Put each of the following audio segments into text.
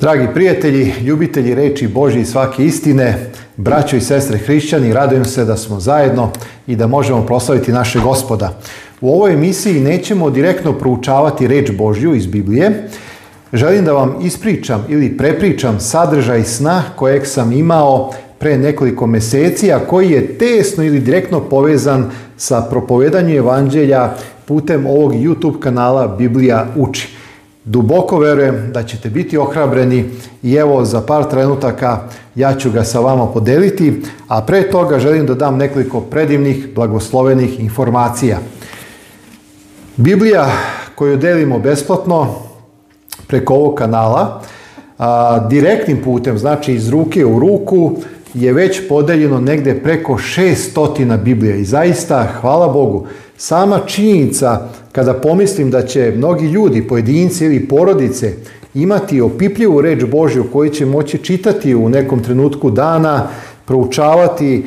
Dragi prijatelji, ljubitelji reči Božje i svake istine, braćo i sestre hrišćani, radujem se da smo zajedno i da možemo proslaviti naše gospoda. U ovoj emisiji nećemo direktno proučavati reč Božju iz Biblije. Želim da vam ispričam ili prepričam sadržaj sna kojeg sam imao pre nekoliko meseci, a koji je tesno ili direktno povezan sa propovedanjem evanđelja putem ovog YouTube kanala Biblija uči. Duboko verujem da ćete biti ohrabreni i evo za par trenutaka ja ću ga sa vama podeliti, a pre toga želim da dam nekoliko predivnih, blagoslovenih informacija. Biblija koju delimo besplatno preko ovog kanala, a, direktnim putem, znači iz ruke u ruku, je već podeljeno negde preko 600 Biblija i zaista, hvala Bogu, Sama činjenica kada pomislim da će mnogi ljudi, pojedinci ili porodice imati opipljivu reč Božju koju će moći čitati u nekom trenutku dana, proučavati e,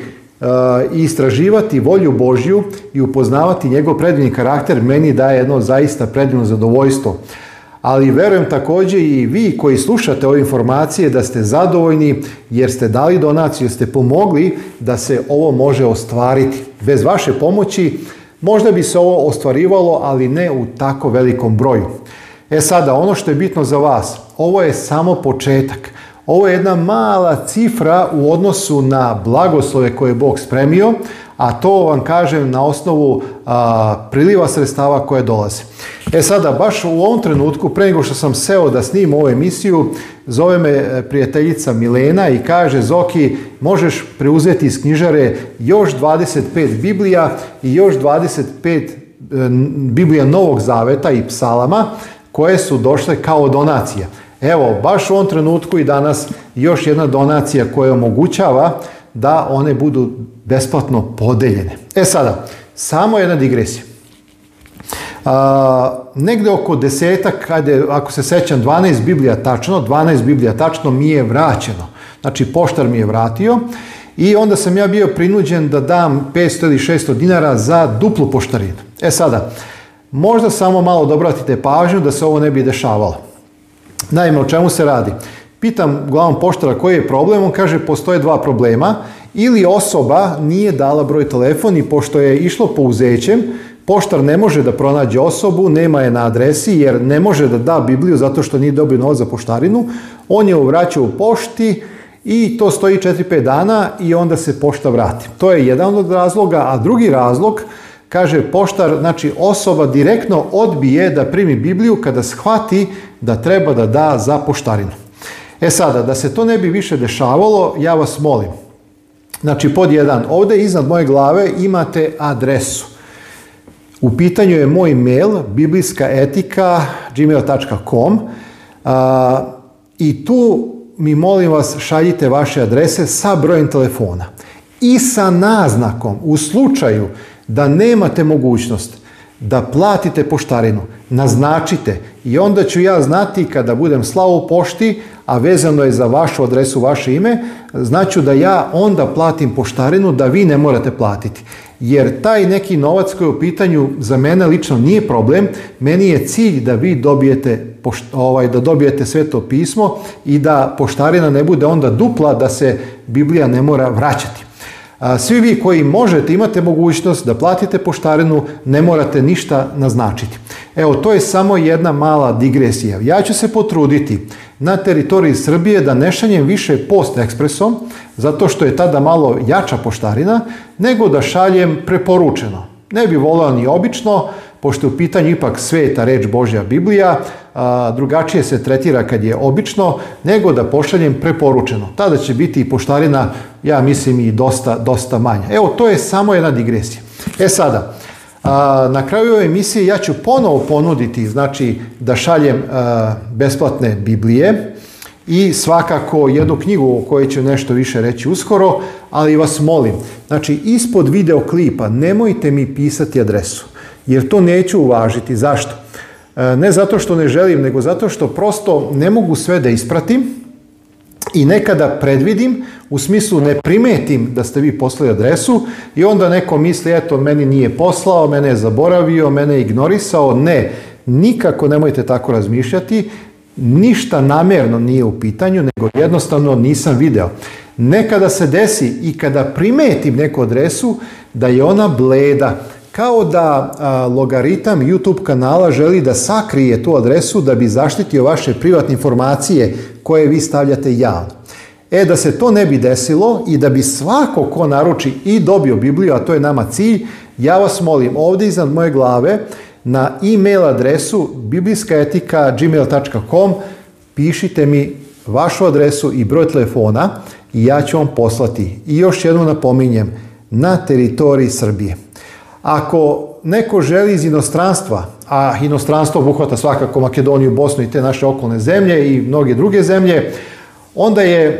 i istraživati volju Božju i upoznavati njegov predivni karakter, meni daje jedno zaista predivno zadovoljstvo. Ali verujem također i vi koji slušate ove informacije da ste zadovoljni jer ste dali donaciju, ste pomogli da se ovo može ostvariti. Bez vaše pomoći Možda bi se ovo ostvarivalo, ali ne u tako velikom broju. E sada, ono što je bitno za vas, ovo je samo početak. Ovo je jedna mala cifra u odnosu na blagoslove koje je Bog spremio, a to vam kažem na osnovu priliva sredstava koje dolazi E sada, baš u ovom trenutku, pre nego što sam seo da snim ovu emisiju, zove me e, prijateljica Milena i kaže Zoki, možeš preuzeti iz knjižare još 25 Biblija i još 25 e, Biblija Novog Zaveta i psalama koje su došle kao donacija. Evo, baš u ovom trenutku i danas još jedna donacija koja omogućava da one budu besplatno podeljene. E sada, samo jedna digresija. A, negde oko desetak, ajde, ako se sećam, 12 Biblija tačno, 12 Biblija tačno mi je vraćeno. Znači, poštar mi je vratio i onda sam ja bio prinuđen da dam 500 ili 600 dinara za duplu poštarinu. E sada, možda samo malo dobratite pažnju da se ovo ne bi dešavalo. Naime, o čemu se radi? Pitam glavom poštara koji je problem, on kaže postoje dva problema ili osoba nije dala broj telefon i pošto je išlo uzećem, poštar ne može da pronađe osobu, nema je na adresi jer ne može da da Bibliju zato što nije dobio novac za poštarinu, on je vraća u pošti i to stoji 4-5 dana i onda se pošta vrati. To je jedan od razloga, a drugi razlog, kaže poštar, znači osoba direktno odbije da primi Bibliju kada shvati da treba da da za poštarinu. E sada, da se to ne bi više dešavalo, ja vas molim, Znači, pod jedan, ovdje iznad moje glave imate adresu. U pitanju je moj mail biblijskaetika.gmail.com i tu mi molim vas šaljite vaše adrese sa brojem telefona i sa naznakom u slučaju da nemate mogućnost da platite poštarinu, naznačite i onda ću ja znati kada budem slao u pošti, a vezano je za vašu adresu, vaše ime, znaću da ja onda platim poštarinu, da vi ne morate platiti. Jer taj neki novac koji je u pitanju za mene lično nije problem, meni je cilj da vi dobijete, ovaj, da dobijete sve to pismo i da poštarina ne bude onda dupla da se Biblija ne mora vraćati. Svi vi koji možete, imate mogućnost da platite poštarinu, ne morate ništa naznačiti. Evo, to je samo jedna mala digresija. Ja ću se potruditi na teritoriji Srbije da ne šaljem više post ekspresom, zato što je tada malo jača poštarina, nego da šaljem preporučeno. Ne bi volao ni obično, pošto je u pitanju ipak ta reč Božja Biblija, drugačije se tretira kad je obično, nego da pošaljem preporučeno. Tada će biti i poštarina ja mislim i dosta, dosta manja. Evo, to je samo jedna digresija. E sada, na kraju ove emisije ja ću ponovo ponuditi, znači, da šaljem besplatne Biblije i svakako jednu knjigu o kojoj ću nešto više reći uskoro, ali vas molim, znači, ispod videoklipa nemojte mi pisati adresu, jer to neću uvažiti. Zašto? E, ne zato što ne želim, nego zato što prosto ne mogu sve da ispratim, i nekada predvidim, u smislu ne primetim da ste vi poslali adresu i onda neko misli, eto, meni nije poslao, mene je zaboravio, mene je ignorisao. Ne, nikako nemojte tako razmišljati, ništa namjerno nije u pitanju, nego jednostavno nisam video. Nekada se desi i kada primetim neku adresu da je ona bleda, kao da logaritam YouTube kanala želi da sakrije tu adresu da bi zaštitio vaše privatne informacije koje vi stavljate javno. E, da se to ne bi desilo i da bi svako ko naruči i dobio Bibliju, a to je nama cilj, ja vas molim ovdje iznad moje glave na e-mail adresu biblijskaetika.gmail.com pišite mi vašu adresu i broj telefona i ja ću vam poslati. I još jednu napominjem, na teritoriji Srbije. Ako neko želi iz inostranstva a inostranstvo obuhvata svakako Makedoniju, Bosnu i te naše okolne zemlje i mnoge druge zemlje, onda je e,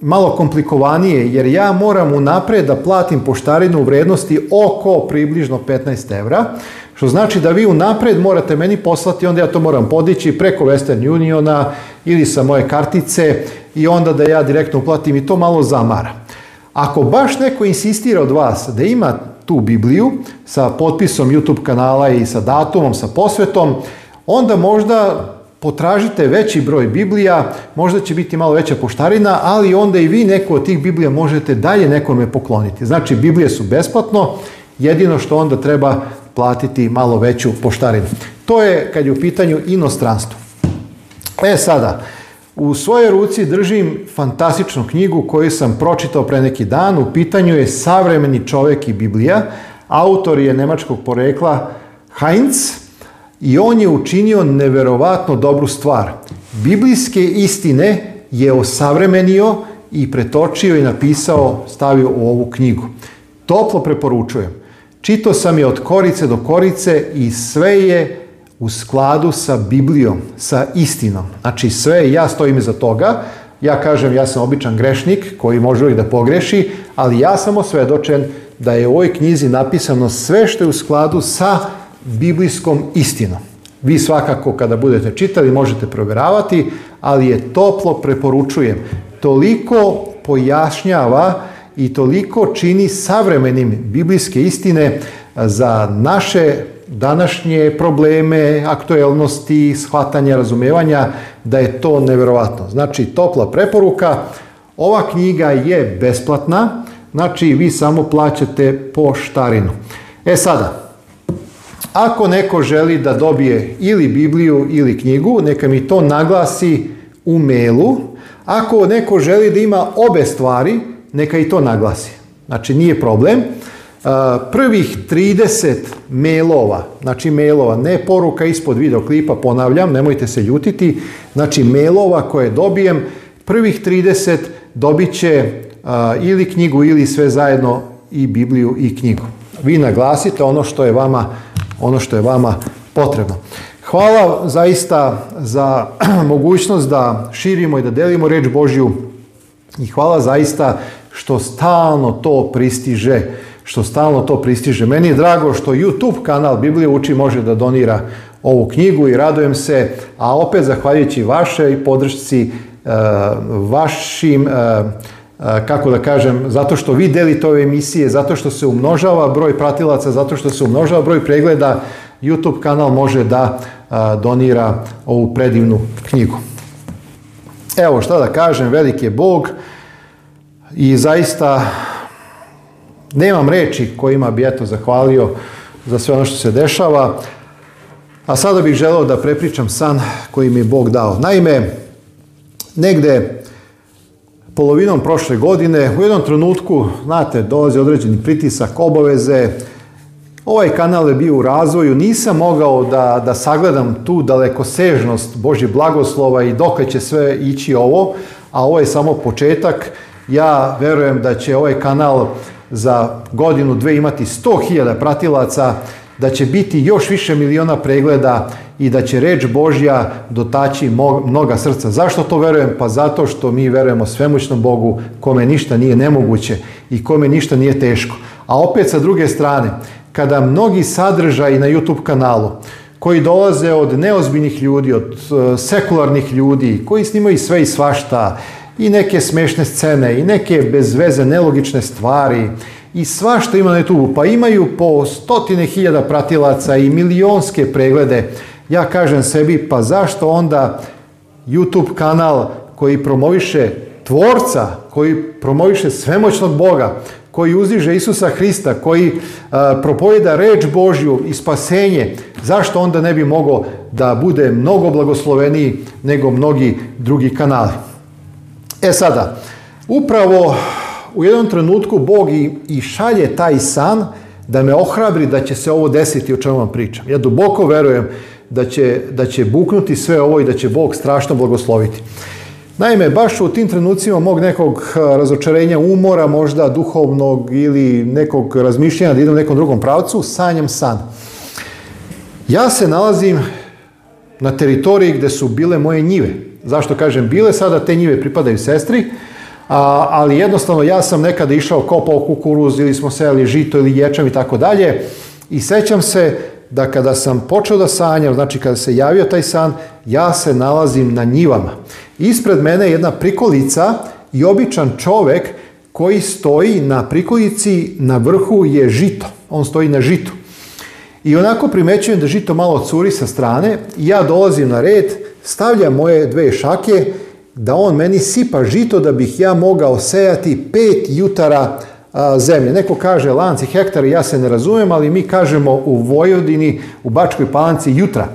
malo komplikovanije jer ja moram unaprijed da platim poštarinu u vrijednosti oko približno 15 evra, što znači da vi unaprijed morate meni poslati, onda ja to moram podići preko Western Uniona ili sa moje kartice i onda da ja direktno uplatim i to malo zamara. Ako baš neko insistira od vas da ima tu Bibliju sa potpisom YouTube kanala i sa datumom, sa posvetom, onda možda potražite veći broj Biblija, možda će biti malo veća poštarina, ali onda i vi neku od tih Biblija možete dalje nekome pokloniti. Znači, Biblije su besplatno, jedino što onda treba platiti malo veću poštarinu. To je kad je u pitanju inostranstvo. E sada, u svojoj ruci držim fantastičnu knjigu koju sam pročitao pre neki dan. U pitanju je Savremeni čovjek i Biblija. Autor je nemačkog porekla Heinz i on je učinio neverovatno dobru stvar. Biblijske istine je osavremenio i pretočio i napisao, stavio u ovu knjigu. Toplo preporučujem. Čito sam je od korice do korice i sve je u skladu sa Biblijom, sa istinom. Znači sve, ja stojim iza toga, ja kažem ja sam običan grešnik koji može uvijek da pogreši, ali ja sam osvedočen da je u ovoj knjizi napisano sve što je u skladu sa biblijskom istinom. Vi svakako kada budete čitali možete provjeravati, ali je toplo preporučujem. Toliko pojašnjava i toliko čini savremenim biblijske istine za naše današnje probleme, aktuelnosti, shvatanja, razumijevanja, da je to nevjerovatno. Znači, topla preporuka. Ova knjiga je besplatna, znači vi samo plaćate po štarinu. E sada, ako neko želi da dobije ili Bibliju ili knjigu, neka mi to naglasi u mailu. Ako neko želi da ima obe stvari, neka i to naglasi. Znači, nije problem prvih 30 mailova, znači mailova, ne poruka ispod videoklipa, ponavljam, nemojte se ljutiti, znači mailova koje dobijem, prvih 30 dobit će ili knjigu ili sve zajedno i Bibliju i knjigu. Vi naglasite ono što je vama, ono što je vama potrebno. Hvala zaista za mogućnost da širimo i da delimo reč Božju i hvala zaista što stalno to pristiže što stalno to pristiže. Meni je drago što YouTube kanal Biblije uči može da donira ovu knjigu i radujem se, a opet zahvaljujući vašoj podršci, e, vašim, e, e, kako da kažem, zato što vi delite ove emisije, zato što se umnožava broj pratilaca, zato što se umnožava broj pregleda, YouTube kanal može da donira ovu predivnu knjigu. Evo šta da kažem, velik je Bog i zaista Nemam reči kojima bi eto zahvalio za sve ono što se dešava. A sada bih želeo da prepričam san koji mi je Bog dao. Naime, negde polovinom prošle godine, u jednom trenutku, znate, dolazi određeni pritisak, obaveze, ovaj kanal je bio u razvoju, nisam mogao da, da sagledam tu dalekosežnost Boži blagoslova i dokle će sve ići ovo, a ovo je samo početak. Ja verujem da će ovaj kanal za godinu, dve imati 100.000 pratilaca, da će biti još više miliona pregleda i da će reč Božja dotaći mnoga srca. Zašto to verujem? Pa zato što mi verujemo svemućnom Bogu kome ništa nije nemoguće i kome ništa nije teško. A opet sa druge strane, kada mnogi sadržaji na YouTube kanalu koji dolaze od neozbiljnih ljudi, od e, sekularnih ljudi, koji snimaju sve i svašta, i neke smešne scene i neke bezveze nelogične stvari i sva što ima na YouTube. Pa imaju po stotine hiljada pratilaca i milionske preglede. Ja kažem sebi, pa zašto onda YouTube kanal koji promoviše tvorca, koji promoviše svemoćnog Boga, koji uziže Isusa Hrista, koji e, propovijeda reč Božju i spasenje, zašto onda ne bi mogao da bude mnogo blagosloveniji nego mnogi drugi kanali? E sada, upravo u jednom trenutku Bog i šalje taj san da me ohrabri da će se ovo desiti o čemu vam pričam. Ja duboko verujem da će, da će buknuti sve ovo i da će Bog strašno blagosloviti. Naime, baš u tim trenucima mog nekog eh, razočarenja, umora, možda duhovnog ili nekog razmišljanja da idem u nekom drugom pravcu, sanjam san. Ja se nalazim na teritoriji gdje su bile moje njive. Zašto kažem bile sada, te njive pripadaju sestri, a, ali jednostavno ja sam nekada išao kopao kukuruz ili smo sejali žito ili ječam i tako dalje i sećam se da kada sam počeo da sanjam, znači kada se javio taj san, ja se nalazim na njivama. Ispred mene je jedna prikolica i običan čovek koji stoji na prikolici, na vrhu je žito. On stoji na žitu. I onako primećujem da žito malo curi sa strane, ja dolazim na red, stavlja moje dve šake da on meni sipa žito da bih ja mogao sejati pet jutara zemlje. Neko kaže lanci hektari, ja se ne razumijem, ali mi kažemo u Vojvodini, u Bačkoj palanci jutra.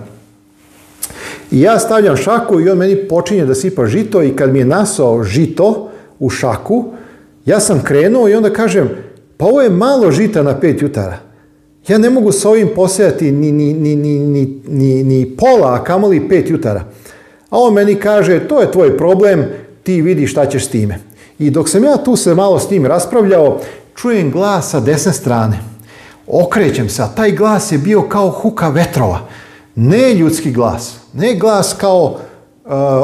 I ja stavljam šaku i on meni počinje da sipa žito i kad mi je nasao žito u šaku, ja sam krenuo i onda kažem, pa ovo je malo žita na pet jutara. Ja ne mogu s ovim posjedati ni, pola, a kamoli pet jutara. A on meni kaže, to je tvoj problem, ti vidi šta ćeš s time. I dok sam ja tu se malo s njim raspravljao, čujem glas sa desne strane. Okrećem se, a taj glas je bio kao huka vetrova. Ne ljudski glas, ne glas kao e,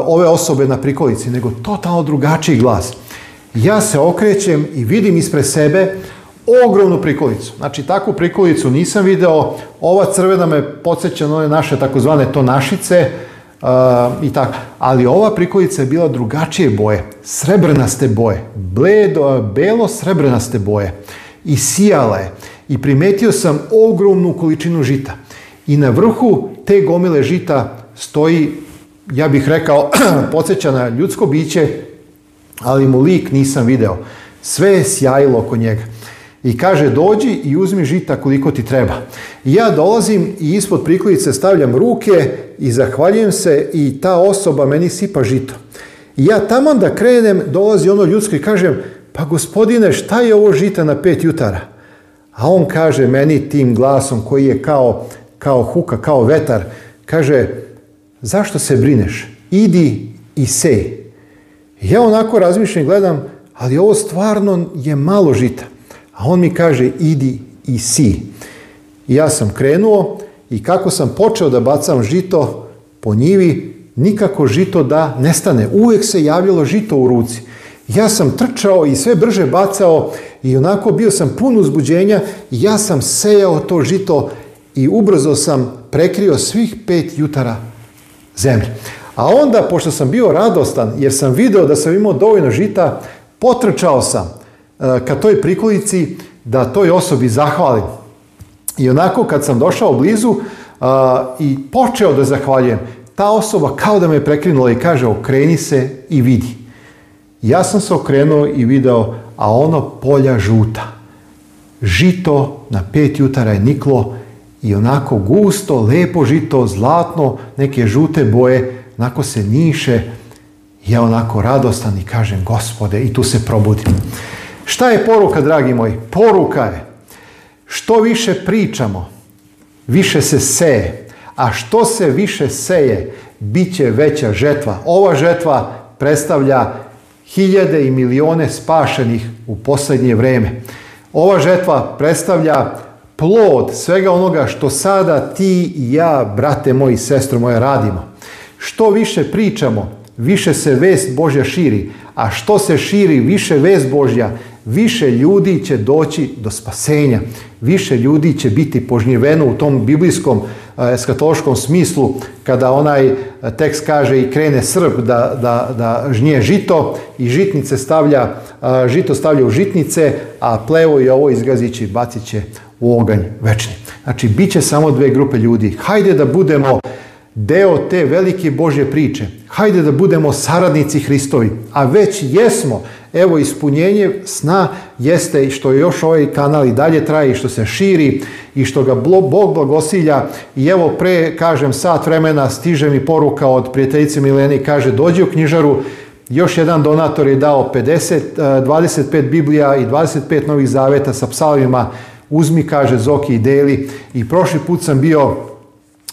ove osobe na prikolici, nego totalno drugačiji glas. Ja se okrećem i vidim ispred sebe ogromnu prikolicu. Znači, takvu prikolicu nisam video. Ova crvena me podsjeća na one naše takozvane tonašice uh, i tako. Ali ova prikolica je bila drugačije boje. Srebrnaste boje. Bledo, uh, belo srebrnaste boje. I sijala je. I primetio sam ogromnu količinu žita. I na vrhu te gomile žita stoji, ja bih rekao, podsjeća na ljudsko biće, ali mu lik nisam video. Sve je sjajilo oko njega i kaže dođi i uzmi žita koliko ti treba. I ja dolazim i ispod prikolice stavljam ruke i zahvaljujem se i ta osoba meni sipa žito. I ja tamo da krenem, dolazi ono ljudsko i kažem, pa gospodine šta je ovo žita na pet jutara? A on kaže meni tim glasom koji je kao, kao huka, kao vetar, kaže, zašto se brineš? Idi i sej. Ja onako razmišljam i gledam, ali ovo stvarno je malo žita. A on mi kaže idi i si. ja sam krenuo i kako sam počeo da bacam žito po njivi, nikako žito da nestane. Uvijek se javilo žito u ruci. Ja sam trčao i sve brže bacao i onako bio sam pun uzbuđenja i ja sam sejao to žito i ubrzo sam prekrio svih pet jutara zemlje. A onda, pošto sam bio radostan jer sam video da sam imao dovoljno žita, potrčao sam Eh, ka toj prikolici da toj osobi zahvalim. I onako kad sam došao blizu eh, i počeo da zahvaljujem, ta osoba kao da me prekrinula i kaže okreni se i vidi. Ja sam se okrenuo i video, a ono polja žuta. Žito na pet jutara je niklo i onako gusto, lepo žito, zlatno, neke žute boje, onako se niše. Ja onako radostan i kažem, gospode, i tu se probudim. Šta je poruka, dragi moji? Poruka je, što više pričamo, više se seje. A što se više seje, bit će veća žetva. Ova žetva predstavlja hiljade i milione spašenih u posljednje vrijeme. Ova žetva predstavlja plod svega onoga što sada ti i ja, brate moji, sestro moja, radimo. Što više pričamo, više se vest Božja širi, a što se širi više vest Božja, više ljudi će doći do spasenja. Više ljudi će biti požnjeveno u tom biblijskom e, eskatološkom smislu kada onaj e, tekst kaže i krene srb da, da, da žnje žito i žitnice stavlja, e, žito stavlja u žitnice, a plevo i ovo izgazići će i bacit će u oganj večni. Znači, bit će samo dve grupe ljudi. Hajde da budemo deo te velike Božje priče. Hajde da budemo saradnici Hristovi. A već jesmo. Evo ispunjenje sna jeste i što još ovaj kanal i dalje traje i što se širi i što ga Bog blagosilja i evo pre, kažem, sat vremena stiže mi poruka od prijateljice Mileni, kaže dođi u knjižaru, još jedan donator je dao 50, 25 e, Biblija i 25 Novih Zaveta sa psalmima, uzmi, kaže Zoki i Deli. I prošli put sam bio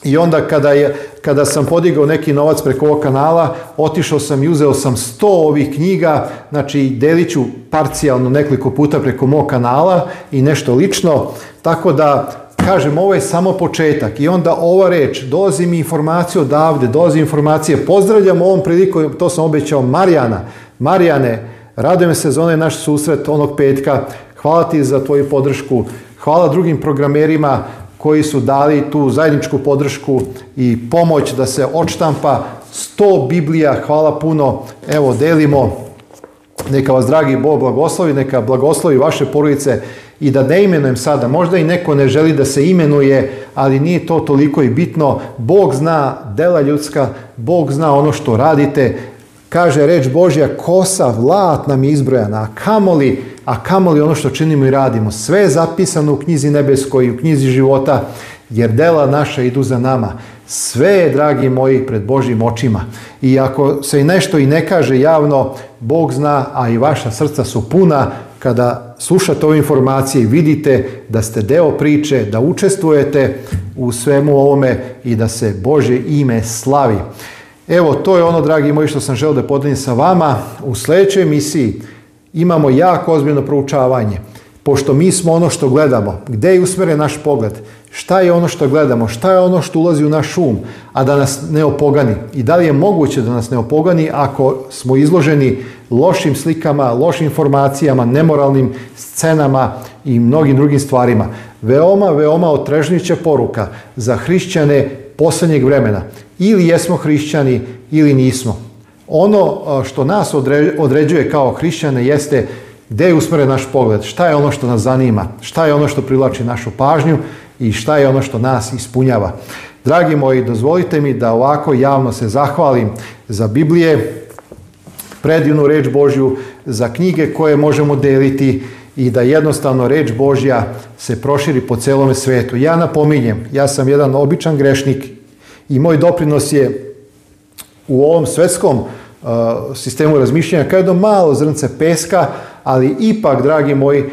i onda kada, je, kada sam podigao neki novac preko ovog kanala, otišao sam i uzeo sam 100 ovih knjiga, znači delit ću parcijalno nekoliko puta preko mog kanala i nešto lično, tako da kažem, ovo je samo početak i onda ova reč, dolazi mi informacija odavde, dolazi informacije, pozdravljam ovom priliku, to sam obećao Marijana, Marijane, radujem se za onaj naš susret onog petka, hvala ti za tvoju podršku, hvala drugim programerima, koji su dali tu zajedničku podršku i pomoć da se odštampa 100 Biblija, hvala puno, evo delimo, neka vas dragi Bog blagoslovi, neka blagoslovi vaše porodice i da ne imenujem sada, možda i neko ne želi da se imenuje, ali nije to toliko i bitno, Bog zna dela ljudska, Bog zna ono što radite, kaže reč Božja, kosa vlat nam je izbrojana, a kamoli a kamoli ono što činimo i radimo. Sve je zapisano u knjizi nebeskoj i u knjizi života, jer dela naša idu za nama. Sve je, dragi moji, pred Božim očima. I ako se i nešto i ne kaže javno, Bog zna, a i vaša srca su puna kada slušate ove informacije i vidite da ste deo priče, da učestvujete u svemu ovome i da se Bože ime slavi. Evo, to je ono, dragi moji, što sam želio da podelim sa vama. U sljedećoj emisiji imamo jako ozbiljno proučavanje. Pošto mi smo ono što gledamo, gdje je usmjeren naš pogled, šta je ono što gledamo, šta je ono što ulazi u naš um, a da nas ne opogani. I da li je moguće da nas ne opogani ako smo izloženi lošim slikama, lošim informacijama, nemoralnim scenama i mnogim drugim stvarima. Veoma, veoma otrežnića poruka za hrišćane posljednjeg vremena. Ili jesmo hrišćani ili nismo. Ono što nas određuje kao hrišćane jeste gdje je usmjeren naš pogled, šta je ono što nas zanima, šta je ono što privlači našu pažnju i šta je ono što nas ispunjava. Dragi moji, dozvolite mi da ovako javno se zahvalim za Biblije, predivnu reč Božju, za knjige koje možemo deliti i da jednostavno reč Božja se proširi po celome svetu. Ja napominjem, ja sam jedan običan grešnik i moj doprinos je u ovom svetskom uh, sistemu razmišljanja kao jedno malo zrnce peska, ali ipak, dragi moji, uh,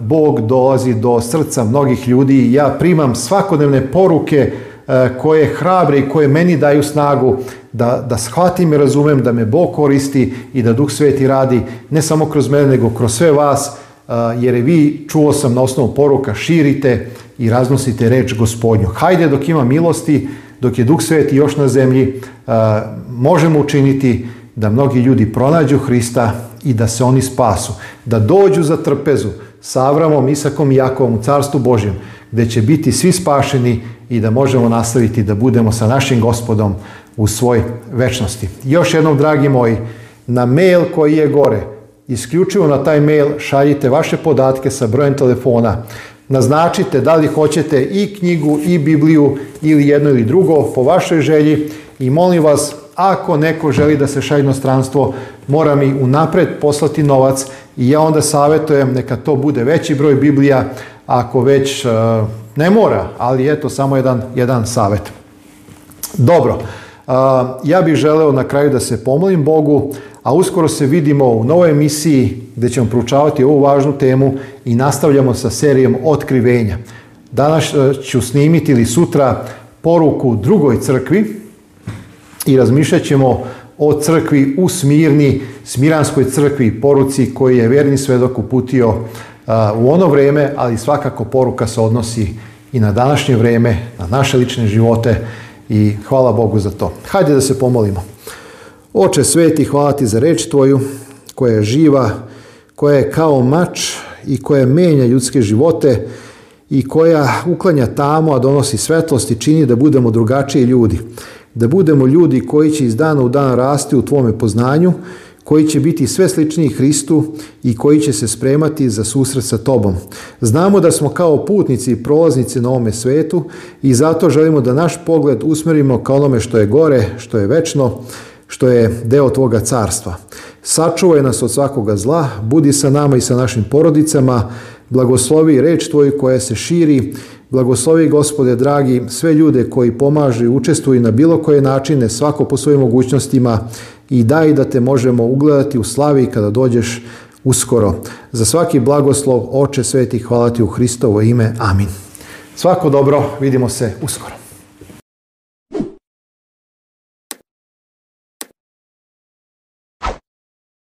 Bog dolazi do srca mnogih ljudi ja primam svakodnevne poruke uh, koje hrabre i koje meni daju snagu da, da shvatim i razumem da me Bog koristi i da Duh Sveti radi ne samo kroz mene, nego kroz sve vas, jer vi, čuo sam na osnovu poruka, širite i raznosite reč gospodnju. Hajde dok ima milosti, dok je Duh Sveti još na zemlji, možemo učiniti da mnogi ljudi pronađu Hrista i da se oni spasu, da dođu za trpezu sa Avramom, Isakom i Jakovom u Carstvu Božjem, gdje će biti svi spašeni i da možemo nastaviti da budemo sa našim gospodom u svoj večnosti. Još jednom, dragi moji, na mail koji je gore, isključivo na taj mail šaljite vaše podatke sa brojem telefona, naznačite da li hoćete i knjigu i Bibliju ili jedno ili drugo po vašoj želji i molim vas ako neko želi da se šajno stranstvo mora mi unapred poslati novac i ja onda savjetujem neka to bude veći broj Biblija ako već e, ne mora, ali eto samo jedan, jedan savjet. Dobro, e, ja bih želeo na kraju da se pomolim Bogu a uskoro se vidimo u novoj emisiji gdje ćemo proučavati ovu važnu temu i nastavljamo sa serijom otkrivenja. Danas e, ću snimiti ili sutra poruku drugoj crkvi i razmišljat ćemo o crkvi u Smirni, Smiranskoj crkvi, poruci koji je verni svedok uputio e, u ono vrijeme, ali svakako poruka se odnosi i na današnje vrijeme, na naše lične živote i hvala Bogu za to. Hajde da se pomolimo. Oče sveti, hvala ti za reč tvoju, koja je živa, koja je kao mač i koja menja ljudske živote i koja uklanja tamo, a donosi svetlost i čini da budemo drugačiji ljudi. Da budemo ljudi koji će iz dana u dan rasti u tvome poznanju, koji će biti sve sličniji Hristu i koji će se spremati za susret sa tobom. Znamo da smo kao putnici i prolaznici na ovome svetu i zato želimo da naš pogled usmerimo ka onome što je gore, što je večno, što je deo Tvoga carstva. Sačuvaj nas od svakoga zla, budi sa nama i sa našim porodicama, blagoslovi reč Tvoju koja se širi, blagoslovi gospode dragi sve ljude koji pomažu i učestvuju na bilo koje načine, svako po svojim mogućnostima i daj da te možemo ugledati u slavi kada dođeš uskoro. Za svaki blagoslov, Oče Sveti, hvala ti u Hristovo ime. Amin. Svako dobro, vidimo se uskoro.